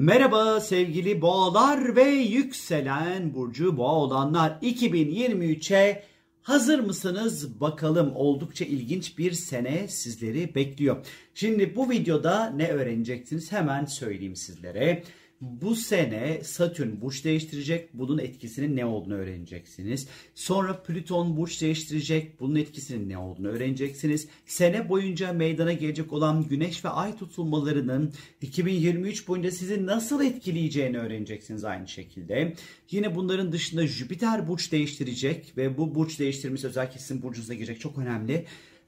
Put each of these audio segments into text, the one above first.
Merhaba sevgili boğalar ve yükselen burcu boğa olanlar 2023'e hazır mısınız? Bakalım oldukça ilginç bir sene sizleri bekliyor. Şimdi bu videoda ne öğreneceksiniz hemen söyleyeyim sizlere. Bu sene Satürn burç değiştirecek. Bunun etkisinin ne olduğunu öğreneceksiniz. Sonra Plüton burç değiştirecek. Bunun etkisinin ne olduğunu öğreneceksiniz. Sene boyunca meydana gelecek olan Güneş ve Ay tutulmalarının 2023 boyunca sizi nasıl etkileyeceğini öğreneceksiniz aynı şekilde. Yine bunların dışında Jüpiter burç değiştirecek ve bu burç değiştirmesi özellikle sizin burcunuza girecek çok önemli.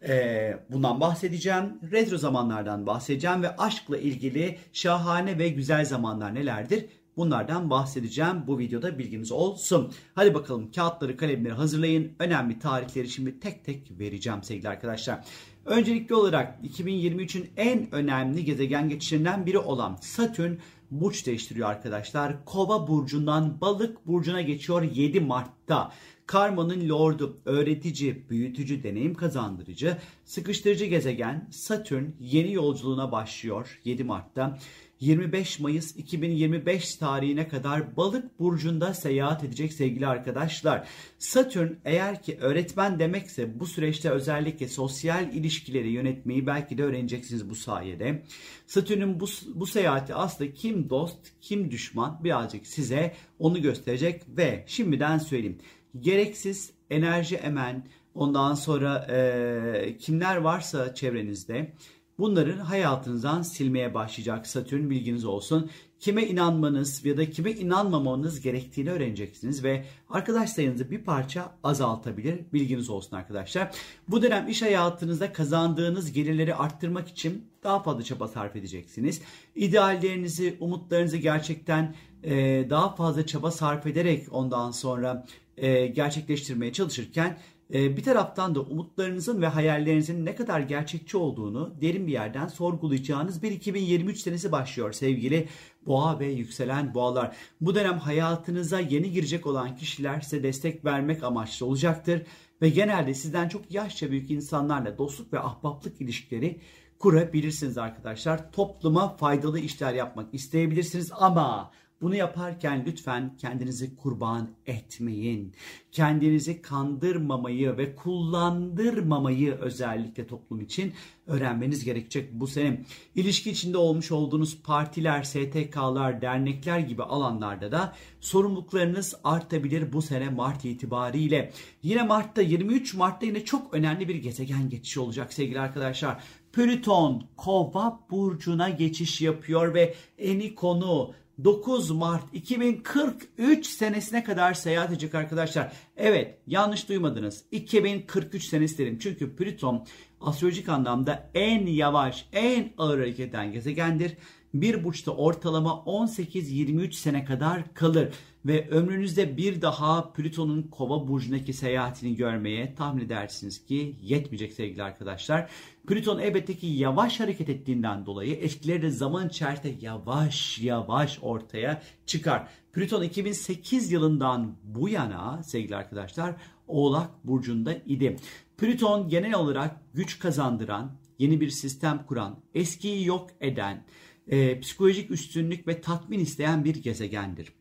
Ee, bundan bahsedeceğim. Retro zamanlardan bahsedeceğim ve aşkla ilgili şahane ve güzel zamanlar nelerdir? Bunlardan bahsedeceğim. Bu videoda bilginiz olsun. Hadi bakalım kağıtları kalemleri hazırlayın. Önemli tarihleri şimdi tek tek vereceğim sevgili arkadaşlar. Öncelikli olarak 2023'ün en önemli gezegen geçişlerinden biri olan Satürn burç değiştiriyor arkadaşlar. Kova burcundan balık burcuna geçiyor 7 Mart'ta. Karmanın lordu, öğretici, büyütücü, deneyim kazandırıcı, sıkıştırıcı gezegen Satürn yeni yolculuğuna başlıyor 7 Mart'ta. 25 Mayıs 2025 tarihine kadar Balık burcunda seyahat edecek sevgili arkadaşlar. Satürn eğer ki öğretmen demekse bu süreçte özellikle sosyal ilişkileri yönetmeyi belki de öğreneceksiniz bu sayede. Satürn'ün bu, bu seyahati aslında kim dost kim düşman birazcık size onu gösterecek ve şimdiden söyleyeyim gereksiz enerji emen, ondan sonra e, kimler varsa çevrenizde bunların hayatınızdan silmeye başlayacak Satürn bilginiz olsun. Kime inanmanız ya da kime inanmamanız gerektiğini öğreneceksiniz ve arkadaş sayınızı bir parça azaltabilir bilginiz olsun arkadaşlar. Bu dönem iş hayatınızda kazandığınız gelirleri arttırmak için daha fazla çaba sarf edeceksiniz. İdeallerinizi, umutlarınızı gerçekten e, daha fazla çaba sarf ederek ondan sonra e, gerçekleştirmeye çalışırken e, bir taraftan da umutlarınızın ve hayallerinizin ne kadar gerçekçi olduğunu derin bir yerden sorgulayacağınız bir 2023 senesi başlıyor sevgili boğa ve yükselen boğalar. Bu dönem hayatınıza yeni girecek olan kişiler size destek vermek amaçlı olacaktır ve genelde sizden çok yaşça büyük insanlarla dostluk ve ahbaplık ilişkileri kurabilirsiniz arkadaşlar. Topluma faydalı işler yapmak isteyebilirsiniz ama bunu yaparken lütfen kendinizi kurban etmeyin. Kendinizi kandırmamayı ve kullandırmamayı özellikle toplum için öğrenmeniz gerekecek bu sene. İlişki içinde olmuş olduğunuz partiler, STK'lar, dernekler gibi alanlarda da sorumluluklarınız artabilir bu sene Mart itibariyle. Yine Mart'ta 23 Mart'ta yine çok önemli bir gezegen geçişi olacak sevgili arkadaşlar. Plüton Kova burcuna geçiş yapıyor ve eni konu 9 Mart 2043 senesine kadar seyahat edecek arkadaşlar. Evet yanlış duymadınız. 2043 senesi dedim. Çünkü Plüton astrolojik anlamda en yavaş, en ağır hareket eden gezegendir. Bir burçta ortalama 18-23 sene kadar kalır ve ömrünüzde bir daha Plüton'un Kova burcundaki seyahatini görmeye tahmin edersiniz ki yetmeyecek sevgili arkadaşlar. Plüton elbette ki yavaş hareket ettiğinden dolayı etkileri de zaman içerisinde yavaş yavaş ortaya çıkar. Plüton 2008 yılından bu yana sevgili arkadaşlar Oğlak burcunda idi. Plüton genel olarak güç kazandıran, yeni bir sistem kuran, eskiyi yok eden, e, psikolojik üstünlük ve tatmin isteyen bir gezegendir.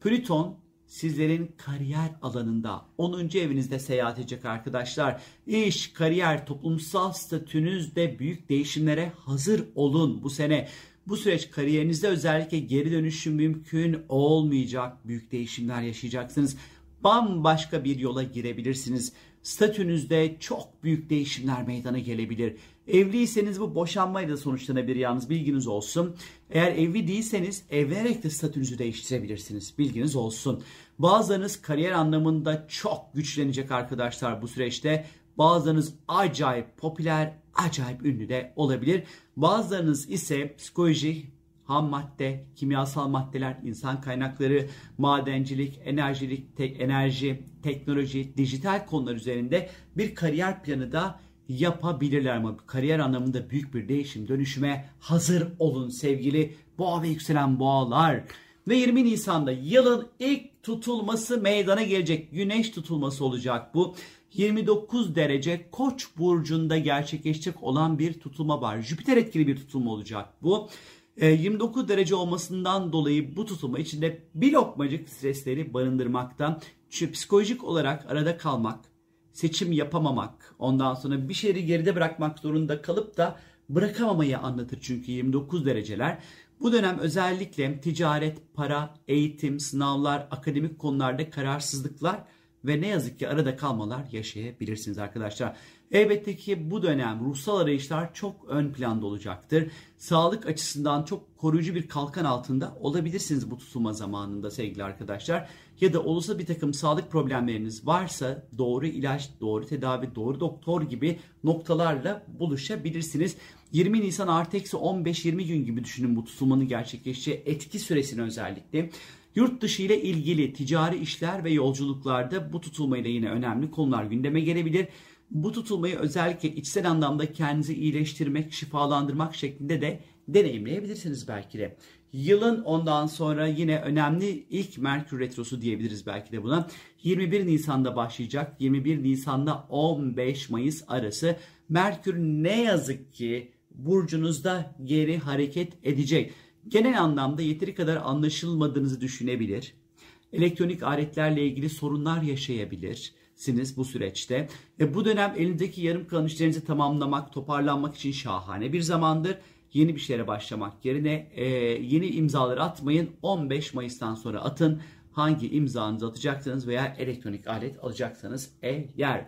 Plüton sizlerin kariyer alanında 10. evinizde seyahat edecek arkadaşlar. İş, kariyer, toplumsal statünüzde büyük değişimlere hazır olun bu sene. Bu süreç kariyerinizde özellikle geri dönüşüm mümkün olmayacak. Büyük değişimler yaşayacaksınız. Bambaşka bir yola girebilirsiniz. Statünüzde çok büyük değişimler meydana gelebilir. Evliyseniz bu boşanmayla da sonuçlanabilir yalnız bilginiz olsun. Eğer evli değilseniz evlenerek de statünüzü değiştirebilirsiniz. Bilginiz olsun. Bazılarınız kariyer anlamında çok güçlenecek arkadaşlar bu süreçte. Bazılarınız acayip popüler, acayip ünlü de olabilir. Bazılarınız ise psikoloji, ham madde, kimyasal maddeler, insan kaynakları, madencilik, enerjilik, te enerji, teknoloji, dijital konular üzerinde bir kariyer planı da yapabilirler ama kariyer anlamında büyük bir değişim dönüşüme hazır olun sevgili boğa ve yükselen boğalar. Ve 20 Nisan'da yılın ilk tutulması meydana gelecek. Güneş tutulması olacak bu. 29 derece Koç burcunda gerçekleşecek olan bir tutulma var. Jüpiter etkili bir tutulma olacak bu. 29 derece olmasından dolayı bu tutulma içinde bir lokmacık stresleri barındırmakta. Çünkü psikolojik olarak arada kalmak, seçim yapamamak, ondan sonra bir şeyleri geride bırakmak zorunda kalıp da bırakamamayı anlatır çünkü 29 dereceler. Bu dönem özellikle ticaret, para, eğitim, sınavlar, akademik konularda kararsızlıklar ve ne yazık ki arada kalmalar yaşayabilirsiniz arkadaşlar. Elbette ki bu dönem ruhsal arayışlar çok ön planda olacaktır. Sağlık açısından çok koruyucu bir kalkan altında olabilirsiniz bu tutulma zamanında sevgili arkadaşlar. Ya da olursa bir takım sağlık problemleriniz varsa doğru ilaç, doğru tedavi, doğru doktor gibi noktalarla buluşabilirsiniz. 20 Nisan artı eksi 15-20 gün gibi düşünün bu tutulmanın gerçekleşeceği etki süresini özellikle. Yurt dışı ile ilgili ticari işler ve yolculuklarda bu tutulmayla yine önemli konular gündeme gelebilir. Bu tutulmayı özellikle içsel anlamda kendinizi iyileştirmek, şifalandırmak şeklinde de deneyimleyebilirsiniz belki de. Yılın ondan sonra yine önemli ilk Merkür Retrosu diyebiliriz belki de buna. 21 Nisan'da başlayacak. 21 Nisan'da 15 Mayıs arası Merkür ne yazık ki burcunuzda geri hareket edecek. Genel anlamda yeteri kadar anlaşılmadığınızı düşünebilir. Elektronik aletlerle ilgili sorunlar yaşayabilirsiniz bu süreçte. E bu dönem elindeki yarım kalan işlerinizi tamamlamak, toparlanmak için şahane bir zamandır. Yeni bir şeylere başlamak yerine e, yeni imzaları atmayın. 15 Mayıs'tan sonra atın. Hangi imzanızı atacaksınız veya elektronik alet alacaksanız eğer.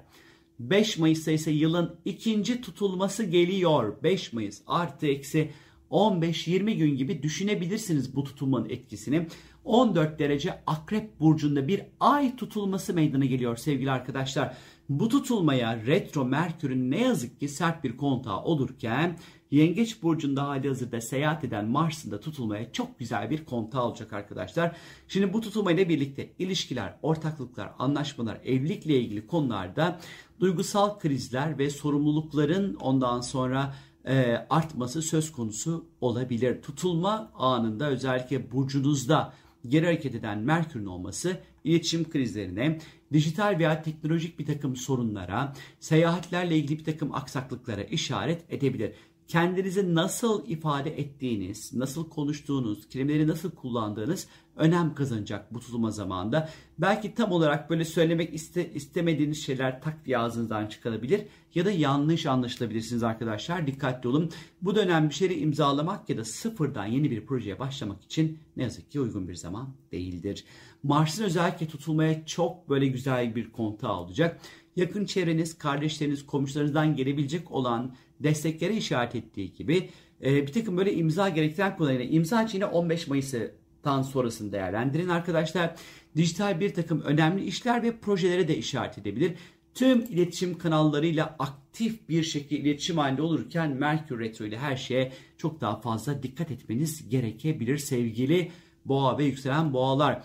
5 Mayıs'ta ise yılın ikinci tutulması geliyor. 5 Mayıs artı eksi 15-20 gün gibi düşünebilirsiniz bu tutulmanın etkisini. 14 derece akrep burcunda bir ay tutulması meydana geliyor sevgili arkadaşlar. Bu tutulmaya retro Merkür'ün ne yazık ki sert bir kontağı olurken Yengeç burcunda hali hazırda seyahat eden Mars'ın da tutulmaya çok güzel bir kontağı olacak arkadaşlar. Şimdi bu tutulmayla birlikte ilişkiler, ortaklıklar, anlaşmalar, evlilikle ilgili konularda duygusal krizler ve sorumlulukların ondan sonra e, artması söz konusu olabilir. Tutulma anında özellikle burcunuzda geri hareket eden Merkür'ün olması iletişim krizlerine, dijital veya teknolojik bir takım sorunlara, seyahatlerle ilgili bir takım aksaklıklara işaret edebilir kendinizi nasıl ifade ettiğiniz, nasıl konuştuğunuz, kelimeleri nasıl kullandığınız önem kazanacak bu tutulma zamanında. Belki tam olarak böyle söylemek iste, istemediğiniz şeyler tak diye ağzınızdan çıkabilir ya da yanlış anlaşılabilirsiniz arkadaşlar. Dikkatli olun. Bu dönem bir şeyi imzalamak ya da sıfırdan yeni bir projeye başlamak için ne yazık ki uygun bir zaman değildir. Mars'ın özellikle tutulmaya çok böyle güzel bir kontağı olacak. Yakın çevreniz, kardeşleriniz, komşularınızdan gelebilecek olan desteklere işaret ettiği gibi e, bir takım böyle imza gerektiren konularıyla imza için 15 Mayıs'tan sonrasını değerlendirin arkadaşlar. Dijital bir takım önemli işler ve projelere de işaret edebilir. Tüm iletişim kanallarıyla aktif bir şekilde iletişim halinde olurken Merkür Retro ile her şeye çok daha fazla dikkat etmeniz gerekebilir sevgili boğa ve yükselen boğalar.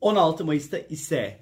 16 Mayıs'ta ise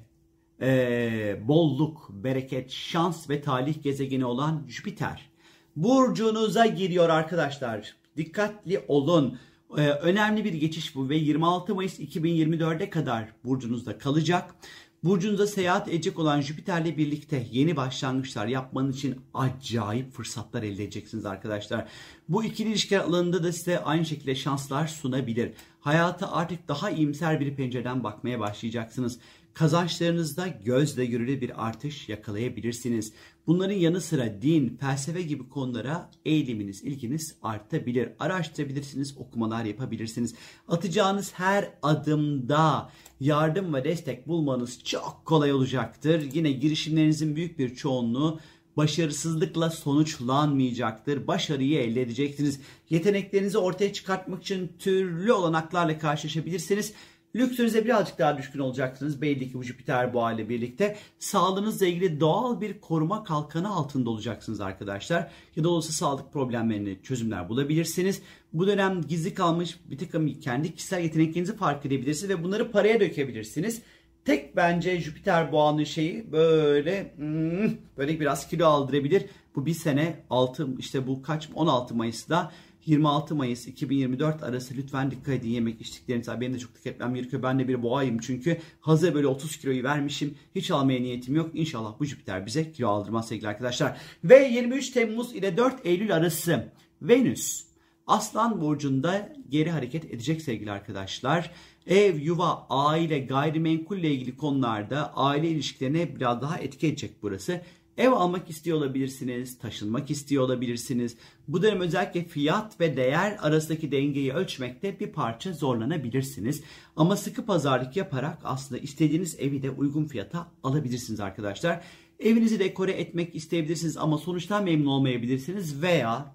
e, bolluk, bereket, şans ve talih gezegeni olan Jüpiter. Burcunuza giriyor arkadaşlar. Dikkatli olun. Ee, önemli bir geçiş bu ve 26 Mayıs 2024'e kadar burcunuzda kalacak. Burcunuzda seyahat edecek olan Jüpiter'le birlikte yeni başlangıçlar yapmanın için acayip fırsatlar elde edeceksiniz arkadaşlar. Bu ikili ilişkiler alanında da size aynı şekilde şanslar sunabilir. Hayata artık daha iyimser bir pencereden bakmaya başlayacaksınız kazançlarınızda gözle görülür bir artış yakalayabilirsiniz. Bunların yanı sıra din, felsefe gibi konulara eğiliminiz, ilginiz artabilir. Araştırabilirsiniz, okumalar yapabilirsiniz. Atacağınız her adımda yardım ve destek bulmanız çok kolay olacaktır. Yine girişimlerinizin büyük bir çoğunluğu başarısızlıkla sonuçlanmayacaktır. Başarıyı elde edeceksiniz. Yeteneklerinizi ortaya çıkartmak için türlü olanaklarla karşılaşabilirsiniz. Lüksünüze birazcık daha düşkün olacaksınız. Belli ki bu Jüpiter boğa ile birlikte. Sağlığınızla ilgili doğal bir koruma kalkanı altında olacaksınız arkadaşlar. Ya da olası sağlık problemlerini çözümler bulabilirsiniz. Bu dönem gizli kalmış bir takım kendi kişisel yeteneklerinizi fark edebilirsiniz ve bunları paraya dökebilirsiniz. Tek bence Jüpiter boğanın şeyi böyle hmm, böyle biraz kilo aldırabilir. Bu bir sene 6 işte bu kaç 16 Mayıs'ta 26 Mayıs 2024 arası lütfen dikkat edin yemek içtiklerinize. Benim de çok dikkat etmem gerekiyor. Ben de bir boğayım çünkü hazır böyle 30 kiloyu vermişim. Hiç almaya niyetim yok. İnşallah bu Jüpiter bize kilo aldırmaz sevgili arkadaşlar. Ve 23 Temmuz ile 4 Eylül arası Venüs Aslan burcunda geri hareket edecek sevgili arkadaşlar. Ev, yuva, aile, gayrimenkulle ilgili konularda aile ilişkilerine biraz daha etki edecek burası. Ev almak istiyor olabilirsiniz, taşınmak istiyor olabilirsiniz. Bu dönem özellikle fiyat ve değer arasındaki dengeyi ölçmekte bir parça zorlanabilirsiniz. Ama sıkı pazarlık yaparak aslında istediğiniz evi de uygun fiyata alabilirsiniz arkadaşlar. Evinizi dekore etmek isteyebilirsiniz ama sonuçtan memnun olmayabilirsiniz veya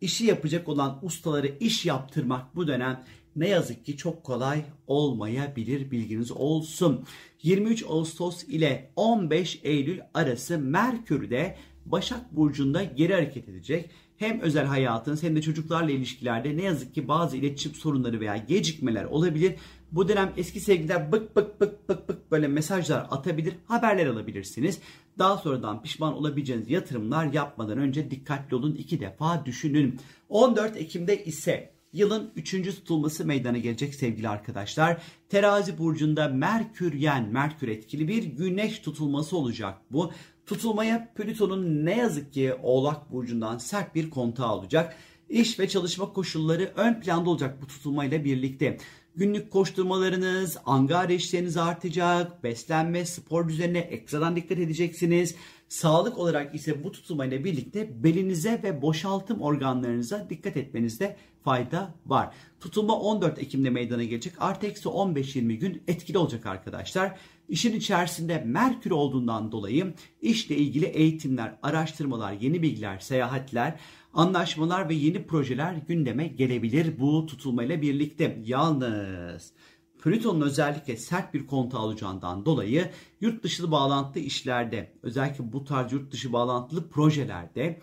işi yapacak olan ustaları iş yaptırmak bu dönem ne yazık ki çok kolay olmayabilir bilginiz olsun. 23 Ağustos ile 15 Eylül arası Merkür'de Başak Burcu'nda geri hareket edecek. Hem özel hayatınız hem de çocuklarla ilişkilerde ne yazık ki bazı iletişim sorunları veya gecikmeler olabilir. Bu dönem eski sevgililer bık bık bık bık bık böyle mesajlar atabilir, haberler alabilirsiniz. Daha sonradan pişman olabileceğiniz yatırımlar yapmadan önce dikkatli olun iki defa düşünün. 14 Ekim'de ise yılın 3. tutulması meydana gelecek sevgili arkadaşlar. Terazi burcunda Merküryen, Merkür etkili bir güneş tutulması olacak bu. Tutulmaya Plüton'un ne yazık ki Oğlak burcundan sert bir kontağı olacak. İş ve çalışma koşulları ön planda olacak bu tutulmayla birlikte. Günlük koşturmalarınız, angar işleriniz artacak, beslenme, spor düzenine ekstradan dikkat edeceksiniz. Sağlık olarak ise bu tutulmayla birlikte belinize ve boşaltım organlarınıza dikkat etmenizde fayda var. Tutulma 14 Ekim'de meydana gelecek. Artı eksi 15-20 gün etkili olacak arkadaşlar. İşin içerisinde Merkür olduğundan dolayı işle ilgili eğitimler, araştırmalar, yeni bilgiler, seyahatler, anlaşmalar ve yeni projeler gündeme gelebilir bu tutulmayla birlikte. Yalnız Plüton'un özellikle sert bir kontağı alacağından dolayı yurt dışı bağlantılı işlerde özellikle bu tarz yurt dışı bağlantılı projelerde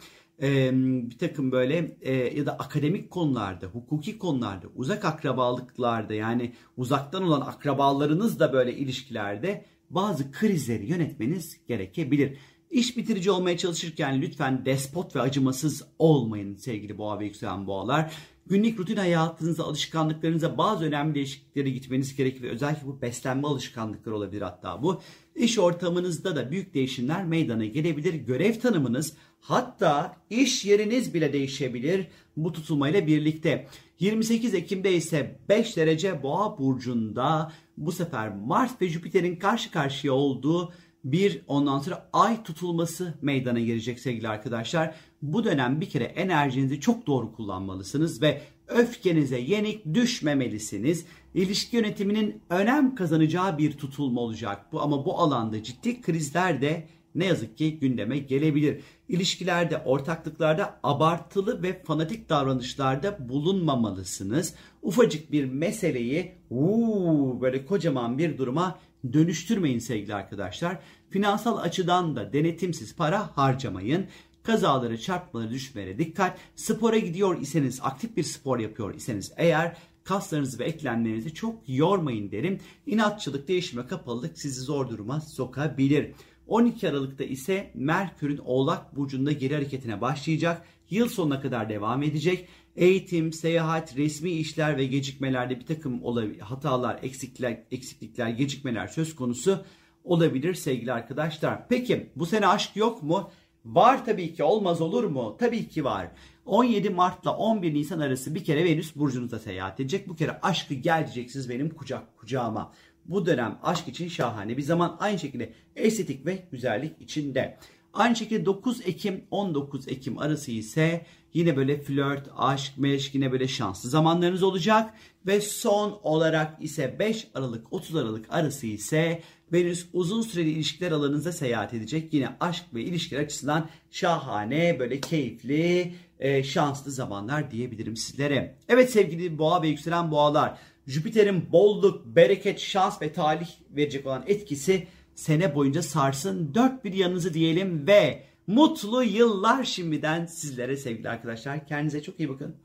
bir takım böyle ya da akademik konularda, hukuki konularda, uzak akrabalıklarda yani uzaktan olan akrabalarınız da böyle ilişkilerde bazı krizleri yönetmeniz gerekebilir. İş bitirici olmaya çalışırken lütfen despot ve acımasız olmayın sevgili boğa ve yükselen boğalar. Günlük rutin hayatınızda, alışkanlıklarınıza bazı önemli değişikliklere gitmeniz gerekir. Özellikle bu beslenme alışkanlıkları olabilir hatta bu. İş ortamınızda da büyük değişimler meydana gelebilir. Görev tanımınız hatta iş yeriniz bile değişebilir bu tutulmayla birlikte. 28 Ekim'de ise 5 derece boğa burcunda bu sefer Mars ve Jüpiter'in karşı karşıya olduğu bir ondan sonra ay tutulması meydana gelecek sevgili arkadaşlar. Bu dönem bir kere enerjinizi çok doğru kullanmalısınız ve öfkenize yenik düşmemelisiniz. İlişki yönetiminin önem kazanacağı bir tutulma olacak bu ama bu alanda ciddi krizler de ne yazık ki gündeme gelebilir. İlişkilerde, ortaklıklarda abartılı ve fanatik davranışlarda bulunmamalısınız. Ufacık bir meseleyi uuu, böyle kocaman bir duruma dönüştürmeyin sevgili arkadaşlar. Finansal açıdan da denetimsiz para harcamayın. Kazaları, çarpmaları, düşmelere dikkat. Spora gidiyor iseniz, aktif bir spor yapıyor iseniz eğer kaslarınızı ve eklemlerinizi çok yormayın derim. İnatçılık, değişime kapalılık sizi zor duruma sokabilir. 12 Aralık'ta ise Merkür'ün Oğlak Burcu'nda geri hareketine başlayacak. Yıl sonuna kadar devam edecek. Eğitim, seyahat, resmi işler ve gecikmelerde bir takım hatalar, eksiklikler, eksiklikler, gecikmeler söz konusu olabilir sevgili arkadaşlar. Peki bu sene aşk yok mu? Var tabii ki olmaz olur mu? Tabii ki var. 17 Mart'la 11 Nisan arası bir kere Venüs burcunuzda seyahat edecek. Bu kere aşkı geleceksiniz benim kucak kucağıma. Bu dönem aşk için şahane bir zaman. Aynı şekilde estetik ve güzellik içinde. Aynı şekilde 9 Ekim 19 Ekim arası ise yine böyle flört, aşk, meşk yine böyle şanslı zamanlarınız olacak. Ve son olarak ise 5 Aralık 30 Aralık arası ise Venüs uzun süreli ilişkiler alanınıza seyahat edecek. Yine aşk ve ilişkiler açısından şahane, böyle keyifli, e, şanslı zamanlar diyebilirim sizlere. Evet sevgili boğa ve yükselen boğalar, Jüpiter'in bolluk, bereket, şans ve talih verecek olan etkisi sene boyunca sarsın. Dört bir yanınızı diyelim ve mutlu yıllar şimdiden sizlere sevgili arkadaşlar. Kendinize çok iyi bakın.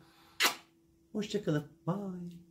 Hoşçakalın. Bye.